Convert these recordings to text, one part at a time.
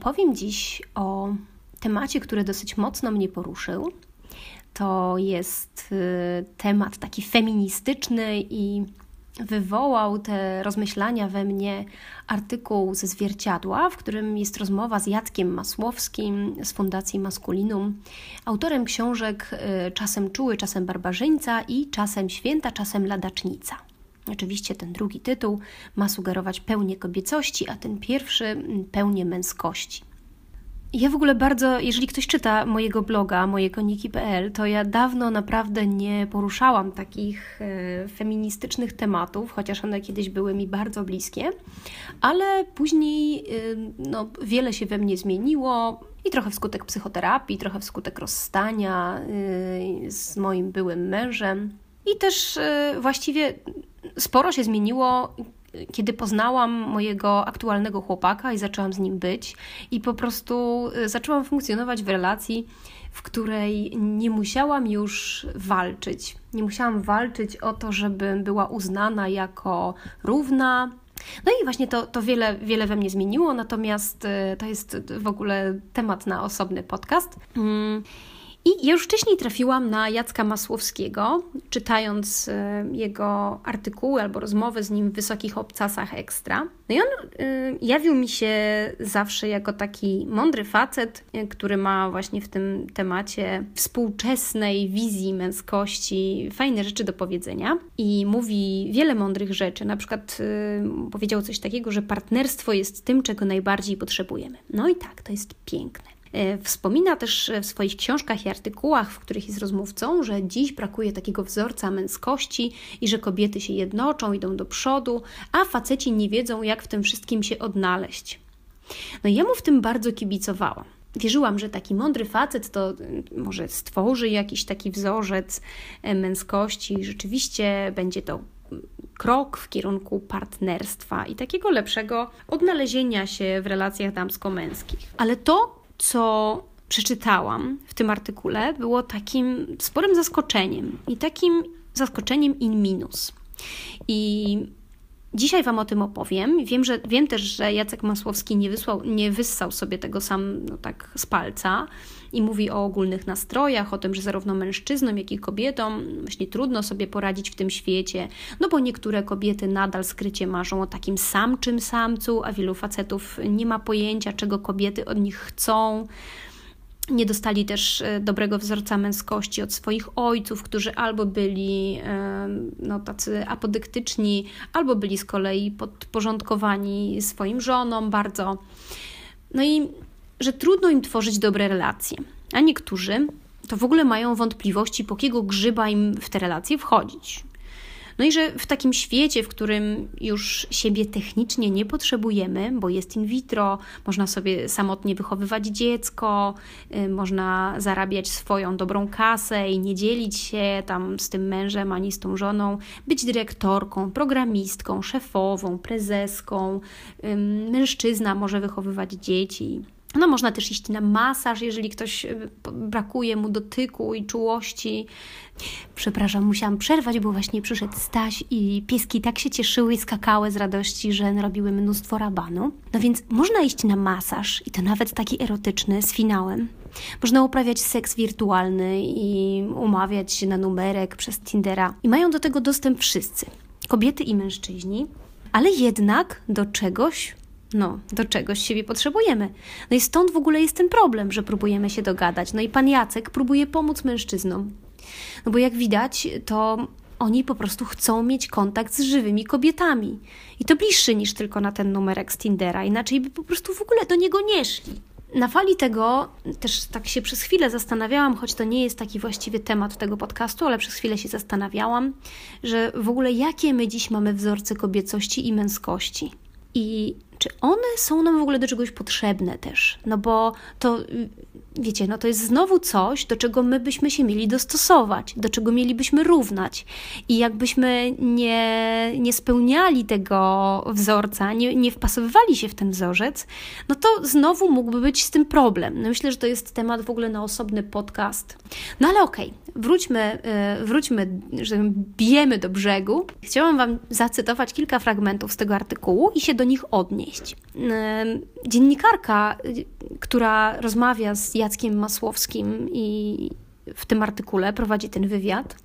Opowiem dziś o temacie, który dosyć mocno mnie poruszył. To jest y, temat taki feministyczny i wywołał te rozmyślania we mnie artykuł ze zwierciadła, w którym jest rozmowa z Jackiem Masłowskim z Fundacji Maskulinum, autorem książek y, Czasem Czuły, czasem Barbarzyńca i Czasem Święta, czasem Ladacznica. Oczywiście ten drugi tytuł ma sugerować pełnię kobiecości, a ten pierwszy mm, pełnię męskości. Ja w ogóle bardzo, jeżeli ktoś czyta mojego bloga, mojekoniki.pl, to ja dawno naprawdę nie poruszałam takich e, feministycznych tematów, chociaż one kiedyś były mi bardzo bliskie, ale później e, no, wiele się we mnie zmieniło i trochę wskutek psychoterapii, trochę wskutek rozstania e, z moim byłym mężem. I też właściwie sporo się zmieniło, kiedy poznałam mojego aktualnego chłopaka i zaczęłam z nim być, i po prostu y, zaczęłam funkcjonować w relacji, w której nie musiałam już walczyć. Nie musiałam walczyć o to, żebym była uznana jako równa. No i właśnie to, to wiele, wiele we mnie zmieniło, natomiast y, to jest w ogóle temat na osobny podcast. I ja już wcześniej trafiłam na Jacka Masłowskiego, czytając e, jego artykuły albo rozmowy z nim w Wysokich Obcasach Ekstra. No i on y, jawił mi się zawsze jako taki mądry facet, e, który ma właśnie w tym temacie współczesnej wizji męskości fajne rzeczy do powiedzenia i mówi wiele mądrych rzeczy. Na przykład y, powiedział coś takiego, że partnerstwo jest tym, czego najbardziej potrzebujemy. No i tak, to jest piękne. E, wspomina też w swoich książkach i artykułach, w których jest rozmówcą, że dziś brakuje takiego wzorca męskości i że kobiety się jednoczą, idą do przodu, a faceci nie wiedzą, jak w tym wszystkim się odnaleźć. No i ja mu w tym bardzo kibicowałam. Wierzyłam, że taki mądry facet to mm, może stworzy jakiś taki wzorzec e, męskości, rzeczywiście będzie to mm, krok w kierunku partnerstwa i takiego lepszego odnalezienia się w relacjach damsko-męskich. Ale to co przeczytałam w tym artykule, było takim sporym zaskoczeniem i takim zaskoczeniem in minus. I Dzisiaj Wam o tym opowiem. Wiem, że, wiem też, że Jacek Masłowski nie, wysłał, nie wyssał sobie tego sam no, tak z palca i mówi o ogólnych nastrojach, o tym, że zarówno mężczyznom, jak i kobietom właśnie trudno sobie poradzić w tym świecie, no bo niektóre kobiety nadal skrycie marzą o takim samczym samcu, a wielu facetów nie ma pojęcia, czego kobiety od nich chcą. Nie dostali też e, dobrego wzorca męskości od swoich ojców, którzy albo byli e, no, tacy apodyktyczni, albo byli z kolei podporządkowani swoim żonom bardzo. No i że trudno im tworzyć dobre relacje, a niektórzy to w ogóle mają wątpliwości, po jakiego grzyba im w te relacje wchodzić. No i że w takim świecie, w którym już siebie technicznie nie potrzebujemy, bo jest in vitro, można sobie samotnie wychowywać dziecko, y, można zarabiać swoją dobrą kasę i nie dzielić się tam z tym mężem ani z tą żoną, być dyrektorką, programistką, szefową, prezeską, mężczyzna może wychowywać dzieci. No, można też iść na masaż, jeżeli ktoś y, brakuje mu dotyku i czułości. Przepraszam, musiałam przerwać, bo właśnie przyszedł Staś i pieski tak się cieszyły i skakały z radości, że robiły mnóstwo rabanu. No więc można iść na masaż i to nawet taki erotyczny z finałem. Można uprawiać seks wirtualny i umawiać się na numerek przez Tindera. I mają do tego dostęp wszyscy. Kobiety i mężczyźni. Ale jednak do czegoś no, do czegoś siebie potrzebujemy. No i stąd w ogóle jest ten problem, że próbujemy się dogadać. No i pan Jacek próbuje pomóc mężczyznom. No bo jak widać, to oni po prostu chcą mieć kontakt z żywymi kobietami. I to bliższy niż tylko na ten numerek z Tindera, inaczej by po prostu w ogóle do niego nie szli. Na fali tego też tak się przez chwilę zastanawiałam, choć to nie jest taki właściwy temat tego podcastu, ale przez chwilę się zastanawiałam, że w ogóle jakie my dziś mamy wzorce kobiecości i męskości. I czy one są nam w ogóle do czegoś potrzebne też? No bo to wiecie, no to jest znowu coś, do czego my byśmy się mieli dostosować, do czego mielibyśmy równać. I jakbyśmy nie, nie spełniali tego wzorca, nie, nie wpasowywali się w ten wzorzec, no to znowu mógłby być z tym problem. No myślę, że to jest temat w ogóle na osobny podcast. No ale okej, okay, wróćmy, yy, wróćmy, że bijemy do brzegu. Chciałam Wam zacytować kilka fragmentów z tego artykułu i się do nich odnieść. Yy, dziennikarka, która rozmawia z Jackiem Masłowskim i w tym artykule prowadzi ten wywiad,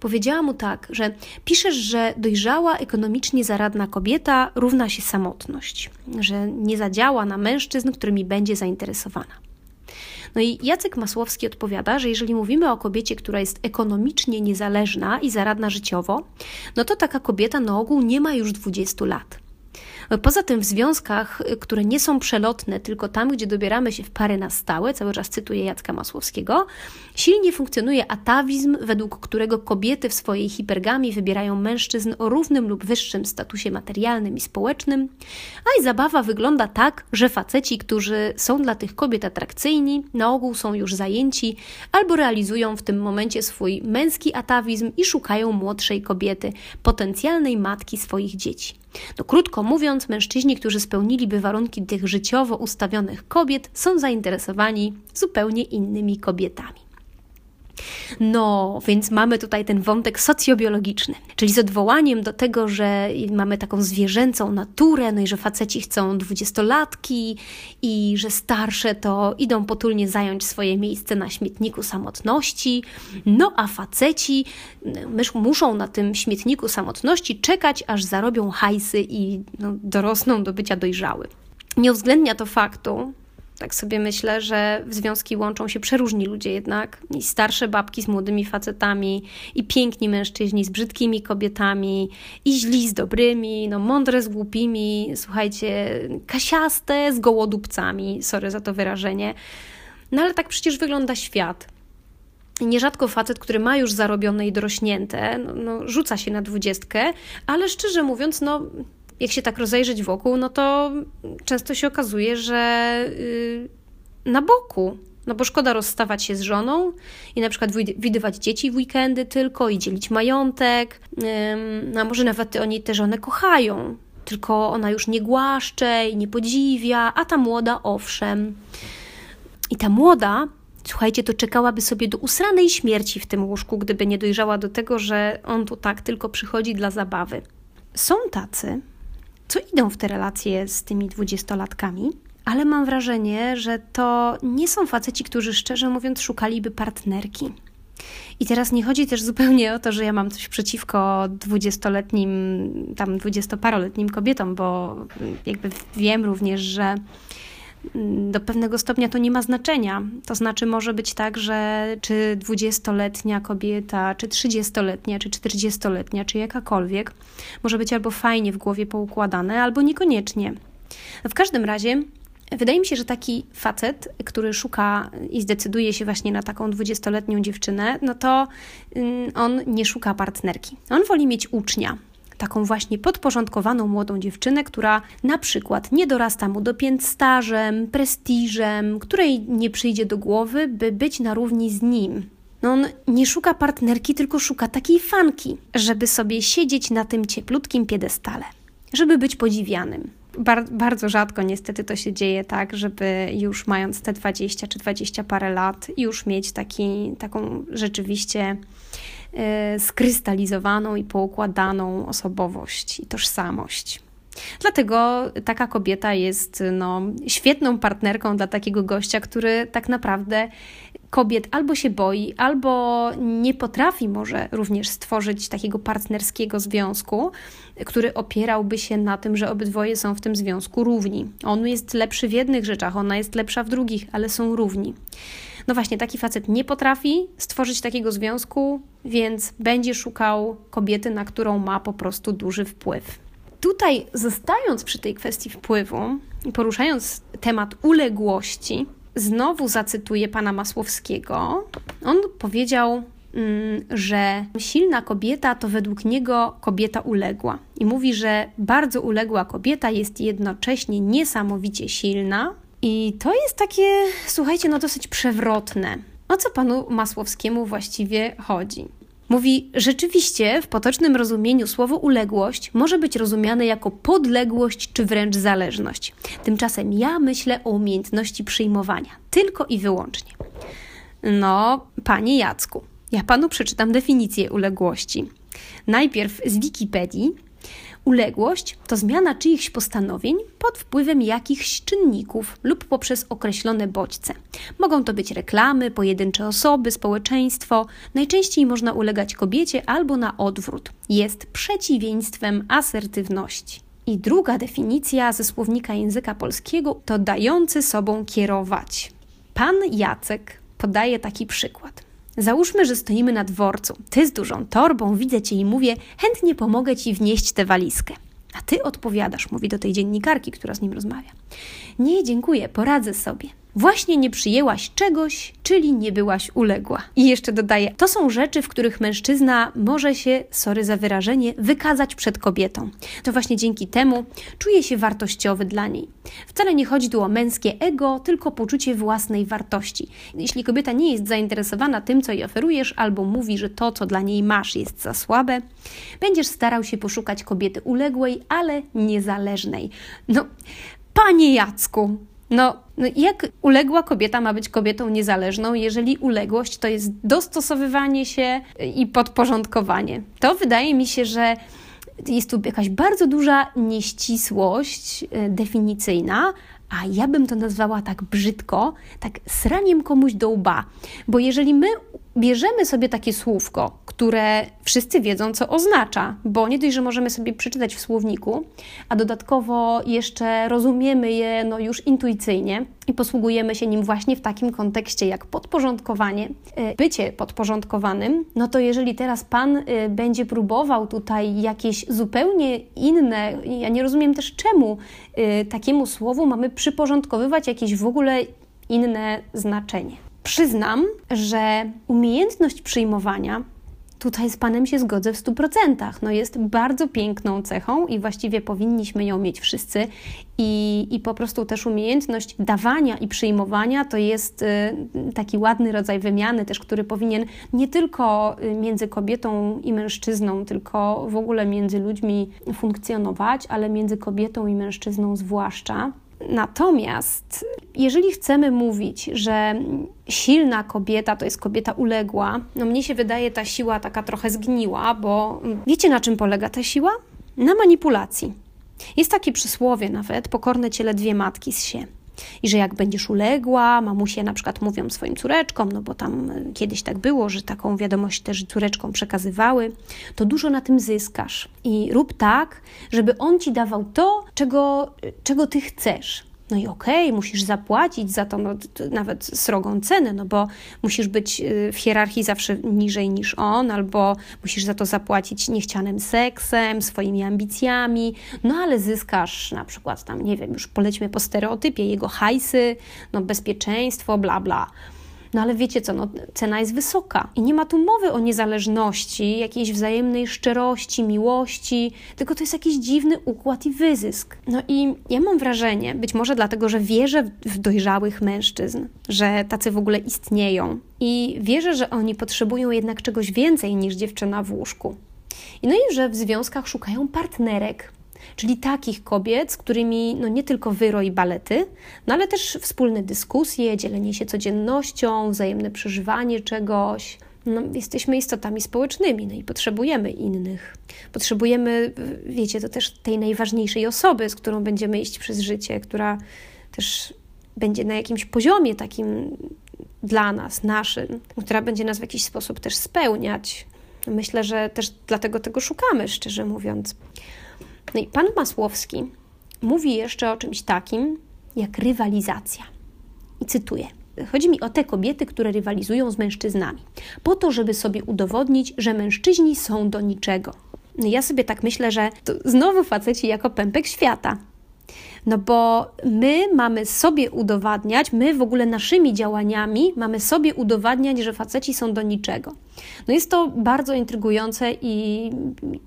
powiedziała mu tak, że piszesz, że dojrzała, ekonomicznie zaradna kobieta równa się samotność, że nie zadziała na mężczyzn, którymi będzie zainteresowana. No i Jacek Masłowski odpowiada, że jeżeli mówimy o kobiecie, która jest ekonomicznie niezależna i zaradna życiowo, no to taka kobieta na ogół nie ma już 20 lat. Poza tym w związkach, które nie są przelotne, tylko tam, gdzie dobieramy się w pary na stałe, cały czas cytuję Jacka Masłowskiego, silnie funkcjonuje atawizm, według którego kobiety w swojej hipergamii wybierają mężczyzn o równym lub wyższym statusie materialnym i społecznym, a i zabawa wygląda tak, że faceci, którzy są dla tych kobiet atrakcyjni, na ogół są już zajęci albo realizują w tym momencie swój męski atawizm i szukają młodszej kobiety, potencjalnej matki swoich dzieci. No krótko mówiąc, mężczyźni, którzy spełniliby warunki tych życiowo ustawionych kobiet, są zainteresowani zupełnie innymi kobietami. No, więc mamy tutaj ten wątek socjobiologiczny, czyli z odwołaniem do tego, że mamy taką zwierzęcą naturę, no i że faceci chcą dwudziestolatki i że starsze to idą potulnie zająć swoje miejsce na śmietniku samotności, no a faceci muszą na tym śmietniku samotności czekać, aż zarobią hajsy i no, dorosną do bycia dojrzały. Nie uwzględnia to faktu, tak sobie myślę, że w związki łączą się przeróżni ludzie jednak. I starsze babki z młodymi facetami, i piękni mężczyźni z brzydkimi kobietami, i źli z dobrymi, no mądre z głupimi, słuchajcie, kasiaste z gołodupcami, sorry za to wyrażenie. No ale tak przecież wygląda świat. Nierzadko facet, który ma już zarobione i dorośnięte, no, no, rzuca się na dwudziestkę, ale szczerze mówiąc, no jak się tak rozejrzeć wokół, no to często się okazuje, że yy, na boku. No bo szkoda rozstawać się z żoną i na przykład widywać dzieci w weekendy tylko i dzielić majątek. Yy, a może nawet oni tę żonę kochają, tylko ona już nie głaszcze i nie podziwia, a ta młoda owszem. I ta młoda, słuchajcie, to czekałaby sobie do usranej śmierci w tym łóżku, gdyby nie dojrzała do tego, że on tu tak tylko przychodzi dla zabawy. Są tacy, co idą w te relacje z tymi dwudziestolatkami, ale mam wrażenie, że to nie są faceci, którzy szczerze mówiąc szukaliby partnerki. I teraz nie chodzi też zupełnie o to, że ja mam coś przeciwko dwudziestoletnim, tam dwudziestoparoletnim kobietom, bo jakby wiem również, że do pewnego stopnia to nie ma znaczenia. To znaczy, może być tak, że czy dwudziestoletnia kobieta, czy trzydziestoletnia, czy czterdziestoletnia, czy jakakolwiek, może być albo fajnie w głowie poukładane, albo niekoniecznie. W każdym razie, wydaje mi się, że taki facet, który szuka i zdecyduje się właśnie na taką dwudziestoletnią dziewczynę, no to mm, on nie szuka partnerki. On woli mieć ucznia taką właśnie podporządkowaną młodą dziewczynę, która na przykład nie dorasta mu do pięt stażem, prestiżem, której nie przyjdzie do głowy, by być na równi z nim. No on nie szuka partnerki, tylko szuka takiej fanki, żeby sobie siedzieć na tym cieplutkim piedestale, żeby być podziwianym. Bar bardzo rzadko niestety to się dzieje tak, żeby już mając te 20 czy 20 parę lat, już mieć taki, taką rzeczywiście skrystalizowaną i poukładaną osobowość i tożsamość. Dlatego taka kobieta jest no, świetną partnerką dla takiego gościa, który tak naprawdę kobiet albo się boi, albo nie potrafi może również stworzyć takiego partnerskiego związku, który opierałby się na tym, że obydwoje są w tym związku równi. On jest lepszy w jednych rzeczach, ona jest lepsza w drugich, ale są równi. No właśnie, taki facet nie potrafi stworzyć takiego związku, więc będzie szukał kobiety, na którą ma po prostu duży wpływ. Tutaj, zostając przy tej kwestii wpływu i poruszając temat uległości, znowu zacytuję pana Masłowskiego. On powiedział, mm, że silna kobieta to według niego kobieta uległa. I mówi, że bardzo uległa kobieta jest jednocześnie niesamowicie silna, I to jest takie, słuchajcie, no dosyć przewrotne. O co panu Masłowskiemu właściwie chodzi? Mówi, rzeczywiście w potocznym rozumieniu słowo uległość może być rozumiane jako podległość czy wręcz zależność. Tymczasem ja myślę o umiejętności przyjmowania, tylko i wyłącznie. No, panie Jacku, ja panu przeczytam definicję uległości. Najpierw z Wikipedii, Uległość to zmiana czyichś postanowień pod wpływem jakichś czynników lub poprzez określone bodźce. Mogą to być reklamy, pojedyncze osoby, społeczeństwo. Najczęściej można ulegać kobiecie albo na odwrót. Jest przeciwieństwem asertywności. I druga definicja ze słownika języka polskiego to dający sobą kierować. Pan Jacek podaje taki przykład. Załóżmy, że stoimy na dworcu. Ty z dużą torbą, widzę cię i mówię: chętnie pomogę ci wnieść tę walizkę. A ty odpowiadasz, mówi do tej dziennikarki, która z nim rozmawia. Nie, dziękuję, poradzę sobie. Właśnie nie przyjęłaś czegoś, czyli nie byłaś uległa. I jeszcze dodaję, to są rzeczy, w których mężczyzna może się, sorry za wyrażenie, wykazać przed kobietą. To właśnie dzięki temu czuje się wartościowy dla niej. Wcale nie chodzi tu o męskie ego, tylko poczucie własnej wartości. Jeśli kobieta nie jest zainteresowana tym, co jej oferujesz, albo mówi, że to, co dla niej masz, jest za słabe, będziesz starał się poszukać kobiety uległej, ale niezależnej. No, panie Jacku, no, no, jak uległa kobieta ma być kobietą niezależną, jeżeli uległość to jest dostosowywanie się i podporządkowanie? To wydaje mi się, że jest tu jakaś bardzo duża nieścisłość e, definicyjna, a ja bym to nazwała tak brzydko, tak sraniem komuś do łba. Bo jeżeli my bierzemy sobie takie słówko, które wszyscy wiedzą, co oznacza, bo nie dość, że możemy sobie przeczytać w słowniku, a dodatkowo jeszcze rozumiemy je no, już intuicyjnie i posługujemy się nim właśnie w takim kontekście jak podporządkowanie, e, bycie podporządkowanym, no to jeżeli teraz Pan e, będzie próbował tutaj jakieś zupełnie inne, ja nie rozumiem też czemu e, takiemu słowu mamy przyporządkowywać jakieś w ogóle inne znaczenie. Przyznam, że umiejętność przyjmowania tutaj z Panem się zgodzę w 100%. No jest bardzo piękną cechą i właściwie powinniśmy ją mieć wszyscy. I, I po prostu też umiejętność dawania i przyjmowania to jest y, taki ładny rodzaj wymiany, też który powinien nie tylko y, między kobietą i mężczyzną, tylko w ogóle między ludźmi funkcjonować, ale między kobietą i mężczyzną zwłaszcza. Natomiast jeżeli chcemy mówić, że silna kobieta to jest kobieta uległa, no mnie się wydaje ta siła taka trochę zgniła, bo wiecie na czym polega ta siła? Na manipulacji. Jest takie przysłowie nawet, pokorne ciele dwie matki z się i że jak będziesz uległa, mamusie na przykład mówią swoim córeczkom, no bo tam e, kiedyś tak było, że taką wiadomość też córeczkom przekazywały, to dużo na tym zyskasz. I rób tak, żeby on ci dawał to, czego, czego ty chcesz. No i okej, okay, musisz zapłacić za to, no, nawet srogą cenę, no bo musisz być y, w hierarchii zawsze niżej niż on, albo musisz za to zapłacić niechcianym seksem, swoimi ambicjami, no ale zyskasz na przykład tam, nie wiem, już polećmy po stereotypie, jego hajsy, no bezpieczeństwo, bla bla. No ale wiecie co, no, cena jest wysoka i nie ma tu mowy o niezależności, jakiejś wzajemnej szczerości, miłości, tylko to jest jakiś dziwny układ i wyzysk. No i ja mam wrażenie, być może dlatego, że wierzę w dojrzałych mężczyzn, że tacy w ogóle istnieją i wierzę, że oni potrzebują jednak czegoś więcej niż dziewczyna w łóżku. I no i że w związkach szukają partnerek, czyli takich kobiet, z którymi no nie tylko wyro i balety, no ale też wspólne dyskusje, dzielenie się codziennością, wzajemne przeżywanie czegoś. No, jesteśmy istotami społecznymi, no i potrzebujemy innych. Potrzebujemy, wiecie, to też tej najważniejszej osoby, z którą będziemy iść przez życie, która też będzie na jakimś poziomie takim dla nas, naszym, która będzie nas w jakiś sposób też spełniać. Myślę, że też dlatego tego szukamy, szczerze mówiąc. No i pan Masłowski mówi jeszcze o czymś takim jak rywalizacja. I cytuję. Chodzi mi o te kobiety, które rywalizują z mężczyznami, po to, żeby sobie udowodnić, że mężczyźni są do niczego. No ja sobie tak myślę, że to znowu faceci jako pępek świata. No bo my mamy sobie udowadniać, my w ogóle naszymi działaniami mamy sobie udowadniać, że faceci są do niczego. No jest to bardzo intrygujące i,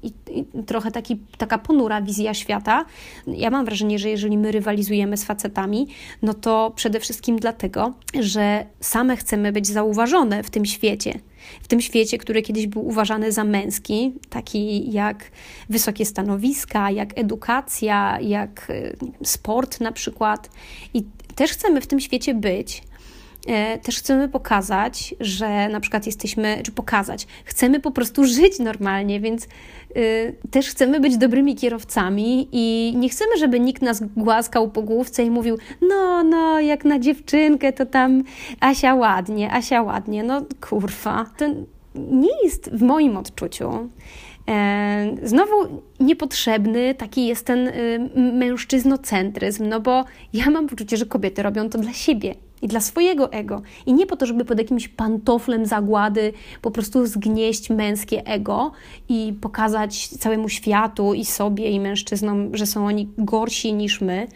i, i, trochę taki, taka ponura wizja świata. Ja mam wrażenie, że jeżeli my rywalizujemy z facetami, no to przede wszystkim dlatego, że same chcemy być zauważone w tym świecie w tym świecie, który kiedyś był uważany za męski, taki jak wysokie stanowiska, jak edukacja, jak y, sport na przykład. I też chcemy w tym świecie być. E, też chcemy pokazać, że na przykład jesteśmy, czy pokazać, chcemy po prostu żyć normalnie, więc y, też chcemy być dobrymi kierowcami i nie chcemy, żeby nikt nas głaskał po główce i mówił: No, no, jak na dziewczynkę, to tam Asia ładnie, Asia ładnie. No kurwa, to nie jest w moim odczuciu. E, znowu niepotrzebny taki jest ten y, mężczyznocentryzm, no bo ja mam poczucie, że kobiety robią to dla siebie i dla swojego ego. I nie po to, żeby pod jakimś pantoflem zagłady po prostu zgnieść męskie ego i pokazać całemu światu i sobie i mężczyznom, że są oni gorsi niż my,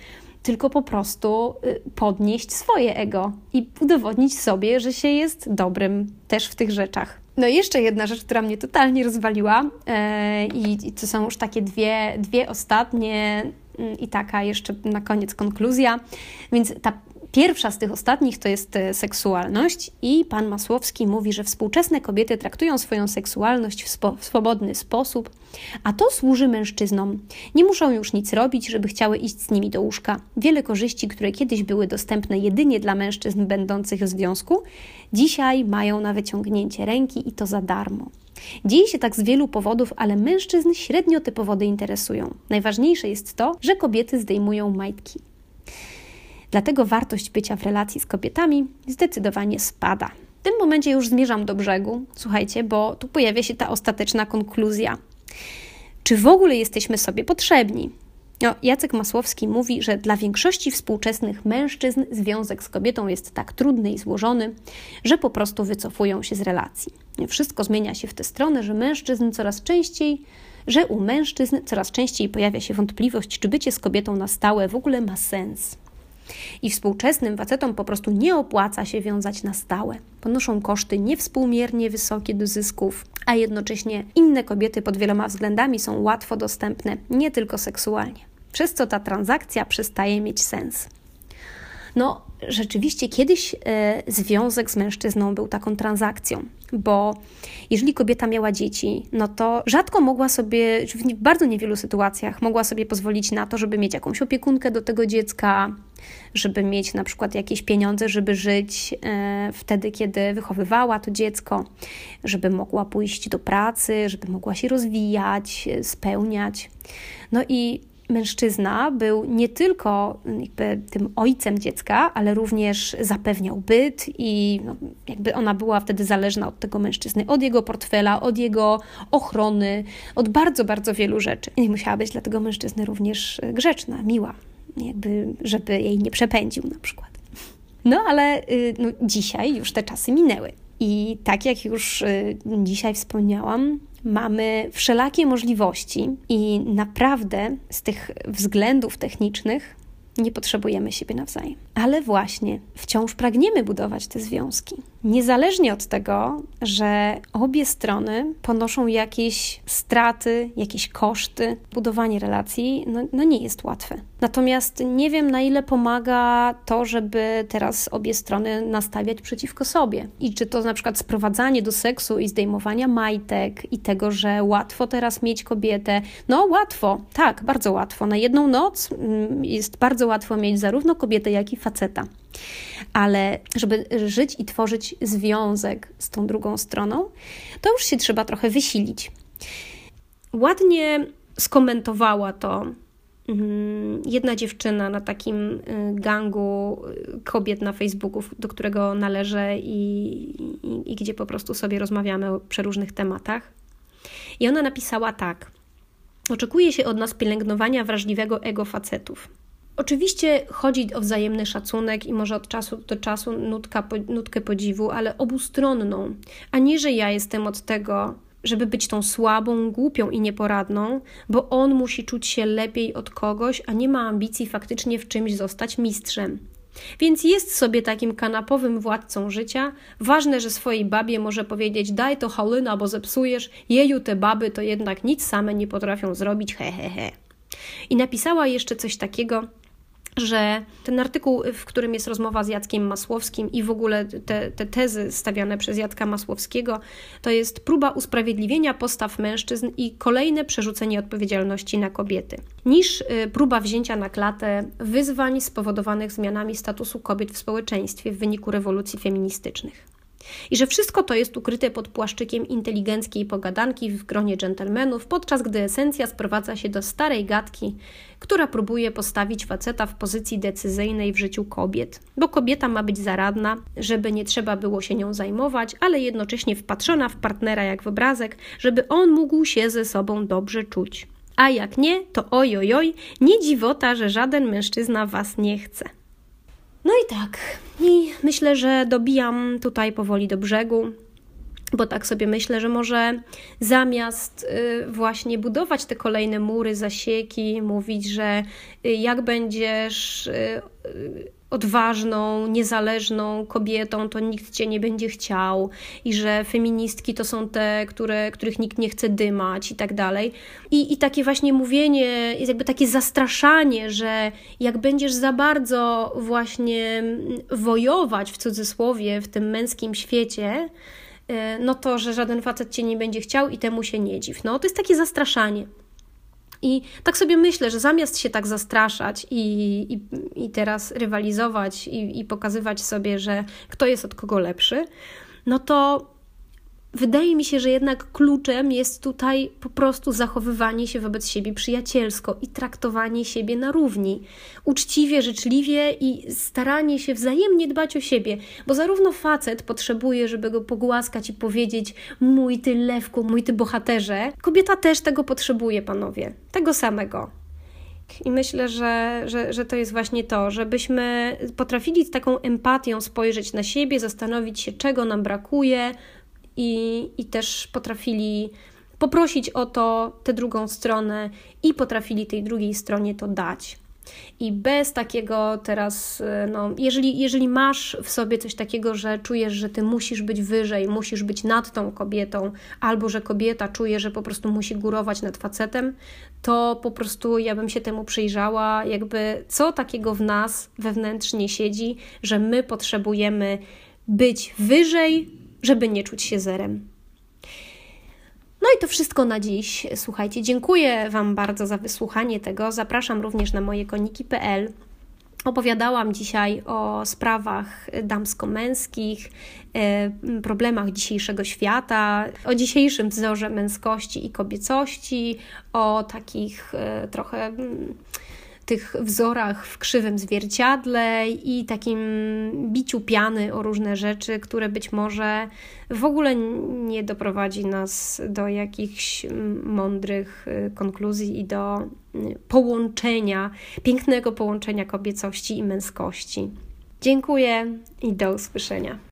tylko po prostu y, podnieść swoje ego i udowodnić sobie, że się jest dobrym też w tych rzeczach. No i jeszcze jedna rzecz, która mnie totalnie rozwaliła yy, i to są już takie dwie, dwie ostatnie yy, i taka jeszcze na koniec konkluzja. Więc ta Pierwsza z tych ostatnich to jest e, seksualność, i pan Masłowski mówi, że współczesne kobiety traktują swoją seksualność w, spo, w, swobodny sposób, a to służy mężczyznom. Nie muszą już nic robić, żeby chciały iść z nimi do łóżka. Wiele korzyści, które kiedyś były dostępne jedynie dla mężczyzn będących w związku, dzisiaj mają na wyciągnięcie ręki i to za darmo. Dzieje się tak z wielu powodów, ale mężczyzn średnio te powody interesują. Najważniejsze jest to, że kobiety zdejmują majtki. Dlatego wartość bycia w relacji z kobietami zdecydowanie spada. W tym momencie już zmierzam do brzegu, słuchajcie, bo tu pojawia się ta ostateczna konkluzja. Czy w ogóle jesteśmy sobie potrzebni? No, Jacek Masłowski mówi, że dla większości współczesnych mężczyzn związek z kobietą jest tak trudny i złożony, że po prostu wycofują się z relacji. Wszystko zmienia się w tę stronę, że mężczyzn coraz częściej, że u mężczyzn coraz częściej pojawia się wątpliwość, czy bycie z kobietą na stałe w ogóle ma sens. I współczesnym facetom po prostu nie opłaca się wiązać na stałe. Ponoszą koszty niewspółmiernie wysokie do zysków, a jednocześnie inne kobiety pod wieloma względami są łatwo dostępne, nie tylko seksualnie. Przez co ta transakcja przestaje mieć sens. No, rzeczywiście kiedyś e, związek z mężczyzną był taką transakcją, bo jeżeli kobieta miała dzieci, no to rzadko mogła sobie, w bardzo niewielu sytuacjach, mogła sobie pozwolić na to, żeby mieć jakąś opiekunkę do tego dziecka, żeby mieć na przykład jakieś pieniądze, żeby żyć e, wtedy, kiedy wychowywała to dziecko, żeby mogła pójść do pracy, żeby mogła się rozwijać, spełniać. No i mężczyzna był nie tylko jakby tym ojcem dziecka, ale również zapewniał byt i no, jakby ona była wtedy zależna od tego mężczyzny, od jego portfela, od jego ochrony, od bardzo, bardzo wielu rzeczy. I musiała być dla tego mężczyzny również grzeczna, miła, jakby, żeby jej nie przepędził na przykład. No ale y, no, dzisiaj już te czasy minęły. I tak jak już y, dzisiaj wspomniałam, mamy wszelakie możliwości i naprawdę z tych względów technicznych nie potrzebujemy siebie nawzajem. Ale właśnie wciąż pragniemy budować te związki. Niezależnie od tego, że obie strony ponoszą jakieś straty, jakieś koszty, budowanie relacji no, no nie jest łatwe. Natomiast nie wiem, na ile pomaga to, żeby teraz obie strony nastawiać przeciwko sobie. I czy to na przykład sprowadzanie do seksu i zdejmowania majtek i tego, że łatwo teraz mieć kobietę. No, łatwo, tak, bardzo łatwo. Na jedną noc mm, jest bardzo łatwo mieć zarówno kobietę, jak i faceta. Ale żeby żyć i tworzyć związek z tą drugą stroną, to już się trzeba trochę wysilić. Ładnie skomentowała to jedna dziewczyna na takim y, gangu y, kobiet na Facebooku, do którego należę i, i, i gdzie po prostu sobie rozmawiamy o przeróżnych tematach. I ona napisała tak. Oczekuje się od nas pielęgnowania wrażliwego ego facetów. Oczywiście chodzi o wzajemny szacunek i może od czasu do czasu nutka, nutkę podziwu, ale obustronną, a nie, że ja jestem od tego, żeby być tą słabą, głupią i nieporadną, bo on musi czuć się lepiej od kogoś, a nie ma ambicji faktycznie w czymś zostać mistrzem. Więc jest sobie takim kanapowym władcą życia. Ważne, że swojej babie może powiedzieć: Daj to halina, bo zepsujesz. Jeju, te baby to jednak nic same nie potrafią zrobić, he, he, he. I napisała jeszcze coś takiego, że ten artykuł, w którym jest rozmowa z Jackiem Masłowskim i w ogóle te, te tezy stawiane przez Jacka Masłowskiego, to jest próba usprawiedliwienia postaw mężczyzn i kolejne przerzucenie odpowiedzialności na kobiety, niż y, próba wzięcia na klatę wyzwań spowodowanych zmianami statusu kobiet w społeczeństwie w wyniku rewolucji feministycznych. I że wszystko to jest ukryte pod płaszczykiem inteligenckiej pogadanki w gronie dżentelmenów, podczas gdy esencja sprowadza się do starej gadki, która próbuje postawić faceta w pozycji decyzyjnej w życiu kobiet. Bo kobieta ma być zaradna, żeby nie trzeba było się nią zajmować, ale jednocześnie wpatrzona w partnera jak w obrazek, żeby on mógł się ze sobą dobrze czuć. A jak nie, to ojojoj, nie dziwota, że żaden mężczyzna was nie chce. No i tak, i myślę, że dobijam tutaj powoli do brzegu, bo tak sobie myślę, że może zamiast y, właśnie budować te kolejne mury, zasieki, mówić, że y, jak będziesz y, odważną, niezależną kobietą, to nikt cię nie będzie chciał i że feministki to są te, które, których nikt nie chce dymać i tak dalej. I, I takie właśnie mówienie, jakby takie zastraszanie, że jak będziesz za bardzo właśnie wojować w cudzysłowie w tym męskim świecie, e, no to, że żaden facet cię nie będzie chciał i temu się nie dziw. No to jest takie zastraszanie. I tak sobie myślę, że zamiast się tak zastraszać i, i, i teraz rywalizować i, i pokazywać sobie, że kto jest od kogo lepszy, no to Wydaje mi się, że jednak kluczem jest tutaj po prostu zachowywanie się wobec siebie przyjacielsko i traktowanie siebie na równi. Uczciwie, życzliwie i staranie się wzajemnie dbać o siebie, bo zarówno facet potrzebuje, żeby go pogłaskać i powiedzieć: Mój ty lewku, mój ty bohaterze, kobieta też tego potrzebuje, panowie. Tego samego. I myślę, że, że, że to jest właśnie to, żebyśmy potrafili z taką empatią spojrzeć na siebie, zastanowić się, czego nam brakuje, i, i też potrafili poprosić o to tę drugą stronę i potrafili tej drugiej stronie to dać. I bez takiego teraz, no, jeżeli, jeżeli masz w sobie coś takiego, że czujesz, że ty musisz być wyżej, musisz być nad tą kobietą, albo że kobieta czuje, że po prostu musi górować nad facetem, to po prostu ja bym się temu przyjrzała, jakby co takiego w nas wewnętrznie siedzi, że my potrzebujemy być wyżej żeby nie czuć się zerem. No i to wszystko na dziś. Słuchajcie, dziękuję Wam bardzo za wysłuchanie tego. Zapraszam również na moje koniki.pl. Opowiadałam dzisiaj o sprawach damsko-męskich, e, problemach dzisiejszego świata, o dzisiejszym wzorze męskości i kobiecości, o takich e, trochę mm, tych wzorach w krzywym zwierciadle i takim biciu piany o różne rzeczy, które być może w ogóle nie doprowadzi nas do jakichś mądrych y, konkluzji i do y, połączenia, pięknego połączenia kobiecości i męskości. Dziękuję i do usłyszenia.